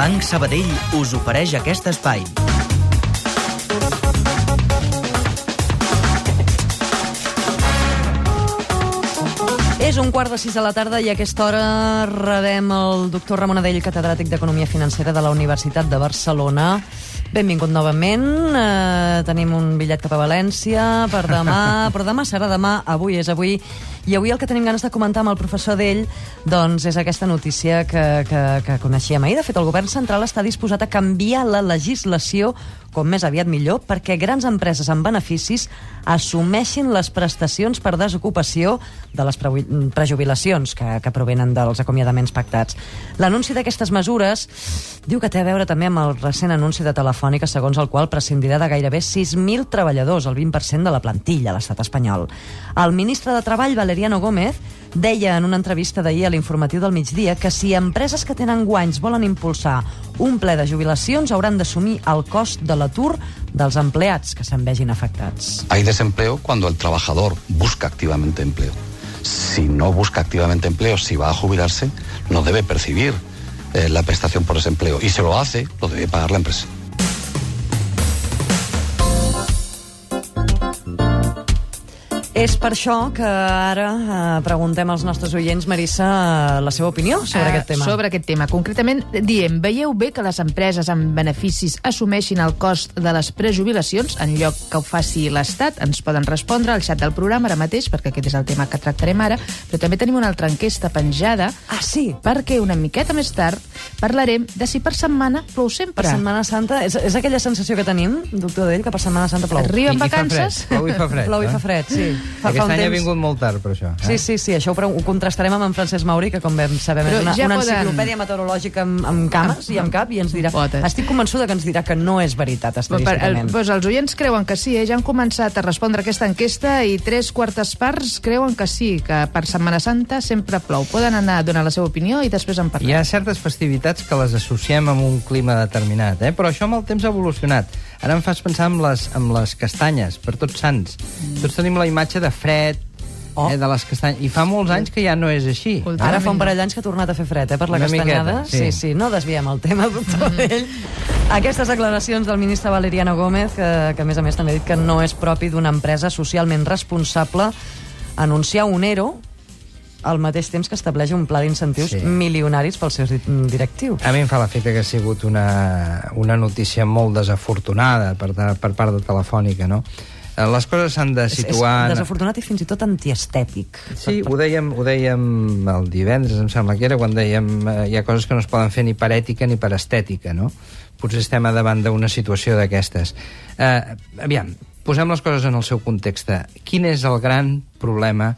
Banc Sabadell us ofereix aquest espai. És un quart de sis de la tarda i a aquesta hora rebem el doctor Ramon Adell, catedràtic d'Economia Financera de la Universitat de Barcelona. Benvingut novament. Eh, tenim un bitllet cap a València per demà, però demà serà demà, avui és avui. I avui el que tenim ganes de comentar amb el professor d'ell doncs, és aquesta notícia que, que, que coneixíem ahir. De fet, el govern central està disposat a canviar la legislació com més aviat millor, perquè grans empreses amb beneficis assumeixin les prestacions per desocupació de les pre prejubilacions que, que provenen dels acomiadaments pactats. L'anunci d'aquestes mesures diu que té a veure també amb el recent anunci de Telefònica, segons el qual prescindirà de gairebé 6.000 treballadors, el 20% de la plantilla a l'estat espanyol. El ministre de Treball, Valeriano Gómez, deia en una entrevista d'ahir a l'informatiu del migdia que si empreses que tenen guanys volen impulsar un ple de jubilacions hauran d'assumir el cost de l'atur dels empleats que se'n vegin afectats. Hay desempleo cuando el trabajador busca activamente empleo. Si no busca activamente empleo, si va a jubilarse, no debe percibir eh, la prestación por ese empleo. Y si lo hace, lo debe pagar la empresa. És per això que ara eh, preguntem als nostres oients, Marissa, eh, la seva opinió sobre Eh, aquest tema. Sobre aquest tema. Concretament, diem, veieu bé que les empreses amb beneficis assumeixin el cost de les prejubilacions en lloc que ho faci l'Estat? Ens poden respondre al xat del programa ara mateix, perquè aquest és el tema que tractarem ara, però també tenim una altra enquesta penjada Ah, sí? perquè una miqueta més tard parlarem de si per setmana plou sempre. Per Setmana Santa, és, és aquella sensació que tenim, doctor Dell, que per Setmana Santa plou. Arriben I- i fa vacances... fred, plou i fa fred. Plou i eh? fa fred, sí. Fa, Aquest fa un any ha temps... vingut molt tard, per això. Eh? Sí, sí, sí, això ho, ho contrastarem amb en Francesc Mauri, que com vam saber Però és una, ja una poden- enciclopèdia meteorològica amb, amb cames i amb cap, i ens dirà... Potes. Estic convençuda que ens dirà que no és veritat, Per, el, estadísticament. doncs els oients creuen que sí, eh? ja han començat a respondre aquesta enquesta i tres quartes parts creuen que sí, que per Setmana Santa sempre plou. Poden anar a donar la seva opinió i després en parlar. Hi ha certes festivitats que les associem amb un clima determinat, eh? però això amb el temps ha evolucionat. Ara em fas pensar amb les, amb les castanyes, per tots sants. Tots tenim la imatge de fred, Oh. eh, de les castanyes, i fa molts anys que ja no és així. Escolta, Ara fa un parell d'anys que ha tornat a fer fred, eh, per la Una castanyada. miqueta, sí. sí. sí, no desviem el tema, doctor Dell. Aquestes declaracions del ministre Valeriano Gómez, que, que a més a més també ha dit que no és propi d'una empresa socialment responsable anunciar un ERO al mateix temps que estableix un pla d'incentius Sí. milionaris pels seus di- directius. A mi em fa l'efecte que ha sigut una, una notícia molt desafortunada per, per part de Telefònica, no? Eh, Les coses s'han de És, és situar... en- desafortunat i fins i tot antiestètic. Sí, ho dèiem, ho dèiem el divendres, em sembla que era, quan dèiem eh, hi ha coses que no es poden fer ni per ètica ni per estètica, no? Potser estem a davant d'una situació d'aquestes. Eh, aviam, posem les coses en el seu context. Quin és el gran problema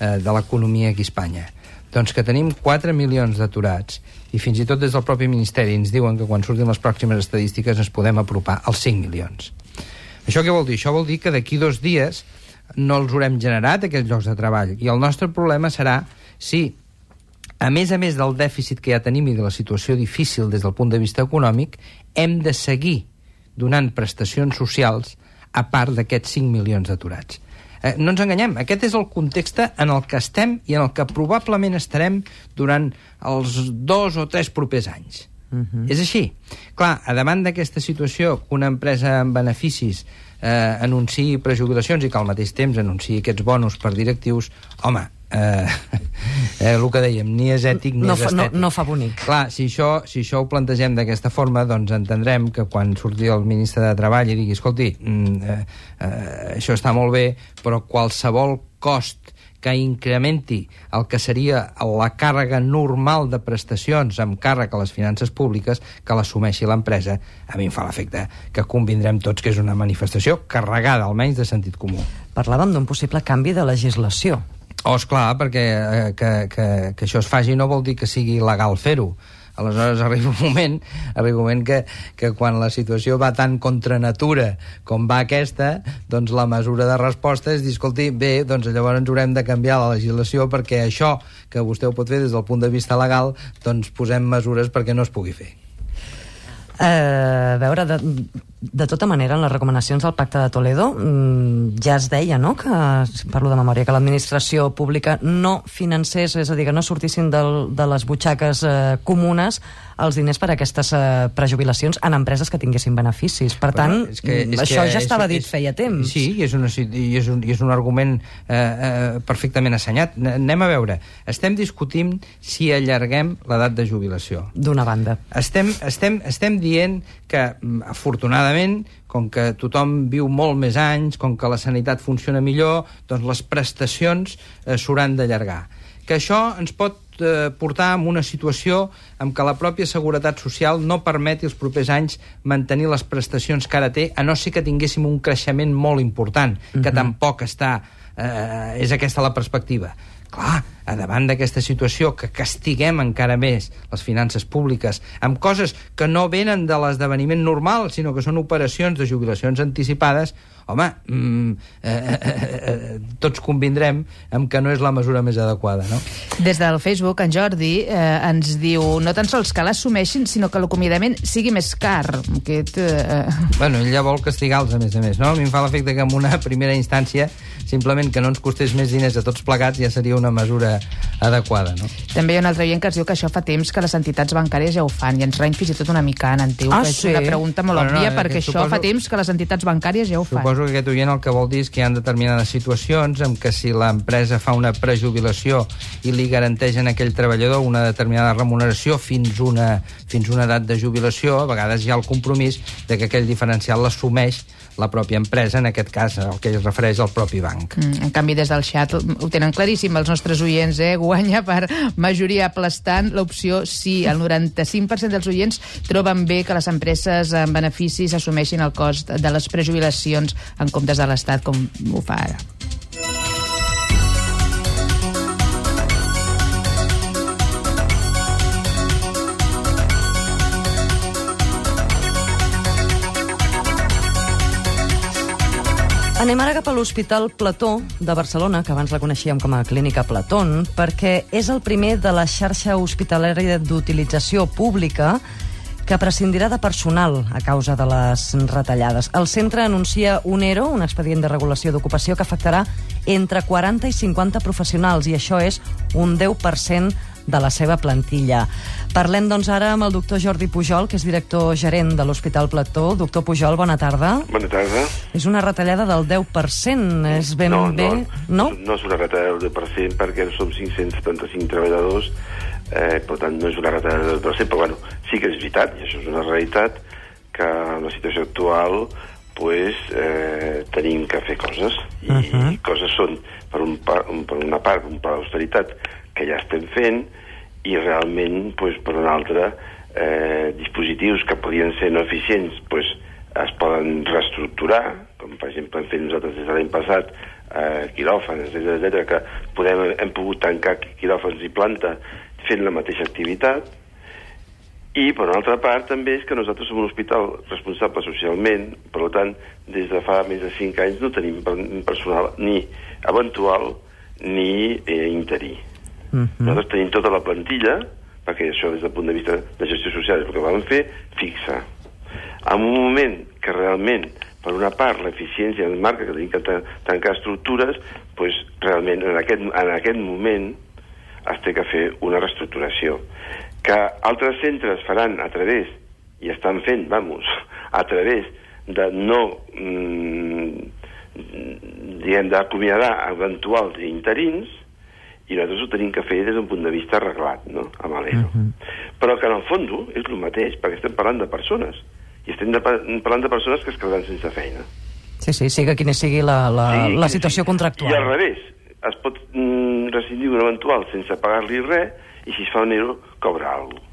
eh, de l'economia aquí a Espanya? Doncs que tenim 4 milions d'aturats i fins i tot des del propi Ministeri ens diuen que quan surtin les pròximes estadístiques ens podem apropar als 5 milions. Això què vol dir? Això vol dir que d'aquí dos dies no els haurem generat, aquests llocs de treball. I el nostre problema serà si, a més a més del dèficit que ja tenim i de la situació difícil des del punt de vista econòmic, hem de seguir donant prestacions socials a part d'aquests 5 milions d'aturats. Eh, no ens enganyem, aquest és el context en el que estem i en el que probablement estarem durant els dos o tres propers anys. Uh -huh. És així. Clar, a davant d'aquesta situació, una empresa amb beneficis eh, anunciï prejubilacions i que al mateix temps anunciï aquests bonus per directius, home, eh, eh, el que dèiem, ni és ètic ni No és fa- no- estètic. no fa bonic. Clar, si això, si això ho plantegem d'aquesta forma, doncs entendrem que quan surti el ministre de Treball i digui, escolti, mm, eh, eh, això està molt bé, però qualsevol cost que incrementi el que seria la càrrega normal de prestacions amb càrrec a les finances públiques que l'assumeixi l'empresa, a mi em fa l'efecte que convindrem tots que és una manifestació carregada, almenys, de sentit comú. Parlàvem d'un possible canvi de legislació. Oh, esclar, perquè eh, que, que, que això es faci no vol dir que sigui legal fer-ho. Aleshores arriba un moment, arriba un moment que, que quan la situació va tan contra natura com va aquesta, doncs la mesura de resposta és dir, escolti, bé, doncs llavors ens haurem de canviar la legislació perquè això que vostè ho pot fer des del punt de vista legal, doncs posem mesures perquè no es pugui fer. Eh, a veure, de, de tota manera, en les recomanacions del Pacte de Toledo mm, ja es deia, no?, que, si parlo de memòria, que l'administració pública no financés, és a dir, que no sortissin del, de les butxaques eh, comunes els diners per a aquestes eh, prejubilacions en empreses que tinguessin beneficis. Per tant, és que- és això que ja és- estava és- dit feia temps. Sí, i és, una, i és, un, i és un argument eh, eh, perfectament assenyat. Anem a veure. Estem discutint si allarguem l'edat de jubilació. D'una banda. Estem, estem, estem dient que, mm, afortunadament, com que tothom viu molt més anys, com que la sanitat funciona millor, doncs les prestacions eh, s'hauran d'allargar. Que això ens pot eh, portar a una situació en què la pròpia Seguretat Social no permeti els propers anys mantenir les prestacions que ara té, a no ser que tinguéssim un creixement molt important, que tampoc està... Eh, és aquesta la perspectiva. Clar, a davant d'aquesta situació que castiguem encara més les finances públiques amb coses que no venen de l'esdeveniment normal, sinó que són operacions de jubilacions anticipades, home, mm, eh, eh, eh, eh, tots convindrem amb que no és la mesura més adequada, no? Des del Facebook, en Jordi eh, ens diu no tan sols que l'assumeixin, sinó que l'acomiadament sigui més car. Aquest, eh, Bueno, ell ja vol castigar-los, a més a més, no? A mi em fa l'efecte que en una primera instància simplement que no ens costés més diners a tots plegats ja seria una mesura adequada, no? també hi ha un altre oient que ens diu que això fa temps que les entitats bancàries ja ho fan i ens reny fins i tot una mica en Antiu, Ah, que és sí? una pregunta molt Bueno, no, òbvia és perquè que això suposo- fa temps que les entitats bancàries ja ho fan. Suposo que aquest oient el que vol dir és que hi ha determinades situacions en què si l'empresa fa una prejubilació i li garanteix a aquell treballador una determinada remuneració fins una, fins una edat de jubilació, a vegades hi ha el compromís de que aquell diferencial l'assumeix la pròpia empresa, en aquest cas el que es refereix al propi banc. Mm, En canvi, des del xat ho tenen claríssim els nostres oients, eh? Guanya per majoria aplastant l'opció sí. El 95% dels oients troben bé que les empreses en beneficis assumeixin el cost de les prejubilacions en comptes de l'Estat, com ho fa ara. Anem ara cap a l'Hospital Plató de Barcelona, que abans la coneixíem com a Clínica Platón, perquè és el primer de la xarxa hospitalària d'utilització pública que prescindirà de personal a causa de les retallades. El centre anuncia un ERO, un expedient de regulació d'ocupació, que afectarà entre 40 i 50 professionals, i això és un 10% de la seva plantilla. Parlem, doncs, ara amb el doctor Jordi Pujol, que és director gerent de l'Hospital Plató. Doctor Pujol, bona tarda. Bona tarda. És una retallada del 10%, és ben no, bé... no, no és una retallada del 10% perquè som 575 treballadors, eh, per tant no és una retallada del 10%, però bueno, sí que és veritat, i això és una realitat, que en la situació actual pues, eh, tenim que fer coses, i uh -huh. coses són, per, un, par, un, per una part, un pla d'austeritat que ja estem fent, i realment, pues, per una altra, eh, dispositius que podien ser no eficients pues, es poden reestructurar, com per exemple hem fet nosaltres des de l'any passat, eh, quiròfans, etc que podem, hem pogut tancar quiròfans i planta fent la mateixa activitat, i, per una altra part, també és que nosaltres som un hospital responsable socialment, per tant, des de fa més de 5 anys no tenim per- personal ni eventual ni eh, interí. Mhm. Nosaltres tenim tota la plantilla, perquè això des del punt de vista de gestió social és el que vam fer, fixa. En un moment que realment, per una part, l'eficiència ens marca que tenim que ta- tancar estructures, doncs realment en aquest, en aquest moment es té que fer una reestructuració. Que altres centres faran a través, i estan fent, vamos, a través de no, mm, diguem, d'acomiadar eventuals interins, i nosaltres ho tenim que fer des d'un punt de vista arreglat, no?, amb l'ERO. Uh -huh. Però que en el fons és el mateix, perquè estem parlant de persones, i estem de, parlant de persones que es quedaran sense feina. Sí, sí, siga quina sigui la, la, Sí, la situació sí. contractual. I al revés, es pot mm, rescindir un eventual sense pagar-li res, i si es fa un euro, cobra alguna cosa.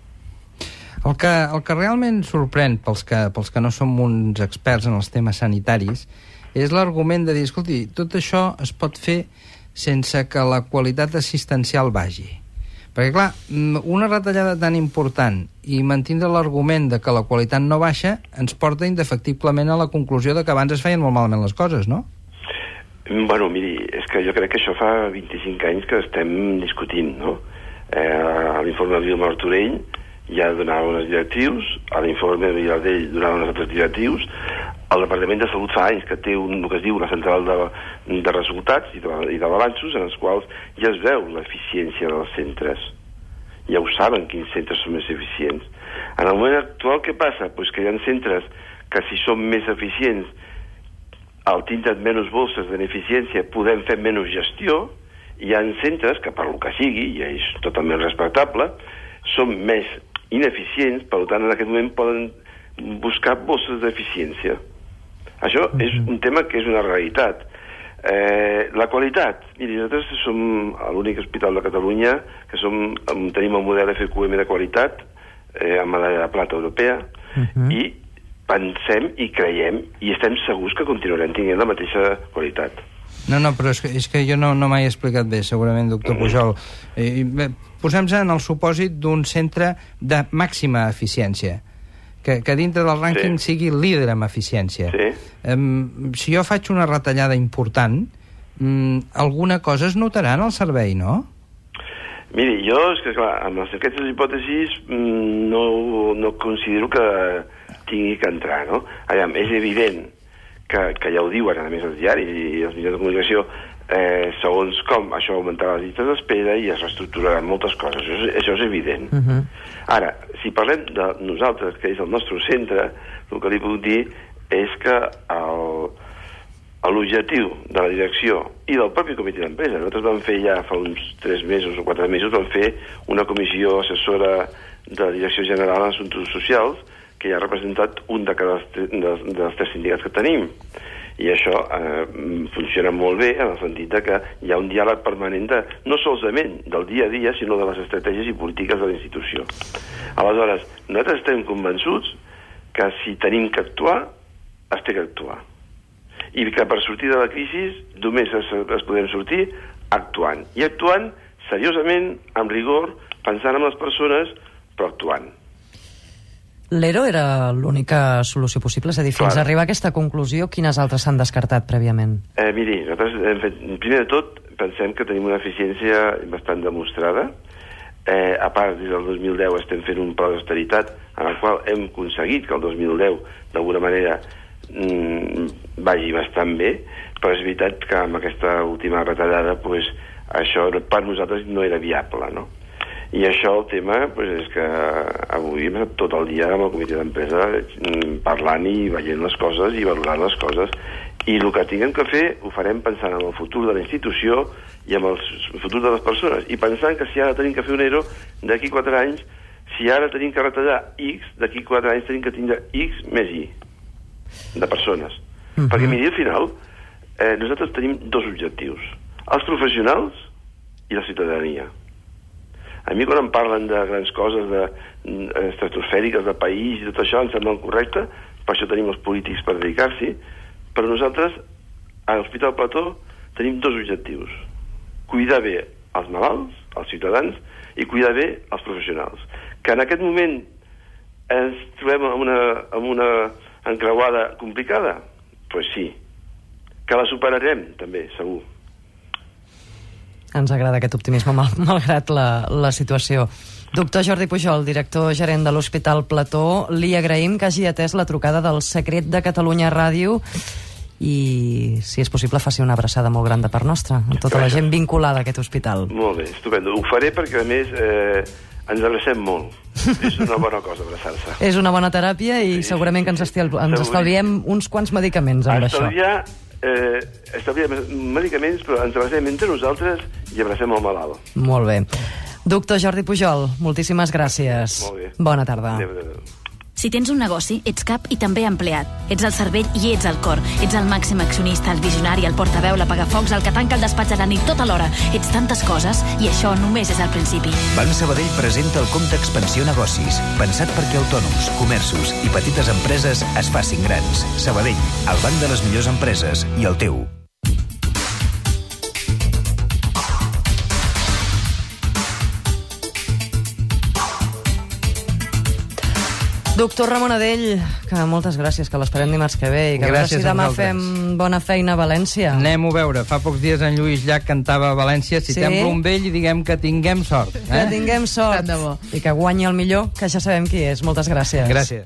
El que, el que realment sorprèn pels que, pels que no som uns experts en els temes sanitaris és l'argument de dir, escolti, tot això es pot fer sense que la qualitat assistencial vagi. Perquè, clar, mm, una retallada tan important i mantindre l'argument de que la qualitat no baixa ens porta indefectiblement a la conclusió de que abans es feien molt malament les coses, no? Bueno, miri, és que jo crec que això fa 25 anys que estem discutint, no? Eh, l'informe del Martorell ja donava unes directius, a l'informe de Vilardell donava unes altres directius, el Departament de Salut fa anys que té un, el que es diu una central de, de resultats i de, i de balanços en els quals ja es veu l'eficiència dels centres. Ja ho saben quins centres són més eficients. En el moment actual què passa? Pues que hi ha centres que si són més eficients al tindre menys bolses de beneficència podem fer menys gestió, hi ha centres que per lo que sigui, i és totalment respectable, són més ineficients, per tant en aquest moment poden buscar bosses d'eficiència. Això mm -hmm. és un tema que és una realitat. Eh, la qualitat, miri, nosaltres som l'únic hospital de Catalunya que som, tenim el model FQM de qualitat eh, amb medalla de plata europea uh -huh. i pensem i creiem i estem segurs que continuarem tenint la mateixa qualitat. No, no, però és que, és que jo no, no m'he explicat bé, segurament, doctor Pujol. Eh, Posem-se en el supòsit d'un centre de màxima eficiència que, que dintre del rànquing sí. sigui líder en eficiència. Sí. Um, si jo faig una retallada important, um, alguna cosa es notarà en el servei, no? Miri, jo, és que clar, amb aquestes hipòtesis mm, no, no considero que tingui que entrar, no? Aviam, és evident que, que ja ho diuen, a més, els diaris i els mitjans de comunicació, eh, segons com això augmentarà les llistes d'espera i es reestructuraran moltes coses, això és, això és evident. Uh -huh. Ara, si parlem de nosaltres, que és el nostre centre, el que li puc dir és que l'objectiu de la direcció i del propi comitè d'empresa, nosaltres vam fer ja fa uns 3 mesos o 4 mesos, vam fer una comissió assessora de la Direcció General d'Assumptes Socials que ja ha representat un de cada dels, dels tres sindicats que tenim i això eh, funciona molt bé en el sentit de que hi ha un diàleg permanent de, no solament del dia a dia, sinó de les estratègies i polítiques de la institució. Aleshores, nosaltres estem convençuts que si tenim que actuar, es té que actuar. I que per sortir de la crisi només es, es podem sortir actuant. I actuant seriosament, amb rigor, pensant en les persones, però actuant. L'ERO era l'única solució possible? És a dir, fins Clar. a arribar a aquesta conclusió, quines altres s'han descartat prèviament? Eh, miri, nosaltres hem fet, primer de tot, pensem que tenim una eficiència bastant demostrada. Eh, a part, des del 2010 estem fent un pla d'austeritat en el qual hem aconseguit que el 2010, d'alguna manera, mm, vagi bastant bé, però és veritat que amb aquesta última retallada pues, això per nosaltres no era viable, no? I això, el tema, pues, és que avui hem estat tot el dia amb el comitè d'empresa mm, parlant i veient les coses i valorant les coses. I el que tinguem que fer ho farem pensant en el futur de la institució i en el futur de les persones. I pensant que si ara tenim que fer un ERO, d'aquí 4 anys, si ara tenim que retallar X, d'aquí 4 anys tenim que tindre X més Y de persones. Uh -huh. Perquè, miri, al final, eh, nosaltres tenim dos objectius. Els professionals i la ciutadania. A mi quan em parlen de grans coses de, mm, estratosfèriques de país i tot això em sembla correcte, per això tenim els polítics per dedicar-s'hi, però nosaltres a l'Hospital Plató tenim dos objectius. Cuidar bé els malalts, els ciutadans, i cuidar bé els professionals. Que en aquest moment ens trobem amb una, amb una encreuada complicada? Doncs pues sí. Que la superarem, també, segur. Ens agrada aquest optimisme, mal, malgrat la, la situació. Doctor Jordi Pujol, director gerent de l'Hospital Plató, li agraïm que hagi atès la trucada del Secret de Catalunya Ràdio i, si és possible, faci una abraçada molt gran de part nostra, a tota la gent vinculada a aquest hospital. Molt bé, estupendo. Ho faré perquè, a més, eh, ens abracem molt. és una bona cosa abraçar-se. és una bona teràpia i sí, segurament que ens, estil, ens estalviem uns quants medicaments amb Estalviar, això. Eh, estalviar medicaments, però ens abracem entre nosaltres i abracem el malalt. Molt bé. Doctor Jordi Pujol, moltíssimes gràcies. Molt bé. Bona tarda. Adéu, adéu. Si tens un negoci, ets cap i també empleat. Ets el cervell i ets el cor. Ets el màxim accionista, el visionari, el portaveu, l'apagafocs, el que tanca el despatx a la nit tota l'hora. Ets tantes coses i això només és el principi. Banc Sabadell presenta el compte Expansió Negocis, pensat perquè autònoms, comerços i petites empreses es facin grans. Sabadell, el banc de les millors empreses i el teu. Doctor Ramon Adell, que moltes gràcies, que l'esperem dimarts que ve i que a veure Gràcies si a demà fem bona feina a València. Anem-ho a veure. Fa pocs dies en Lluís Llach cantava a València. Si Sí? un vell i diguem que tinguem sort. Que Eh? tinguem sort Tant de bo. i que guanyi el millor, que ja sabem qui és. Moltes gràcies. Gràcies.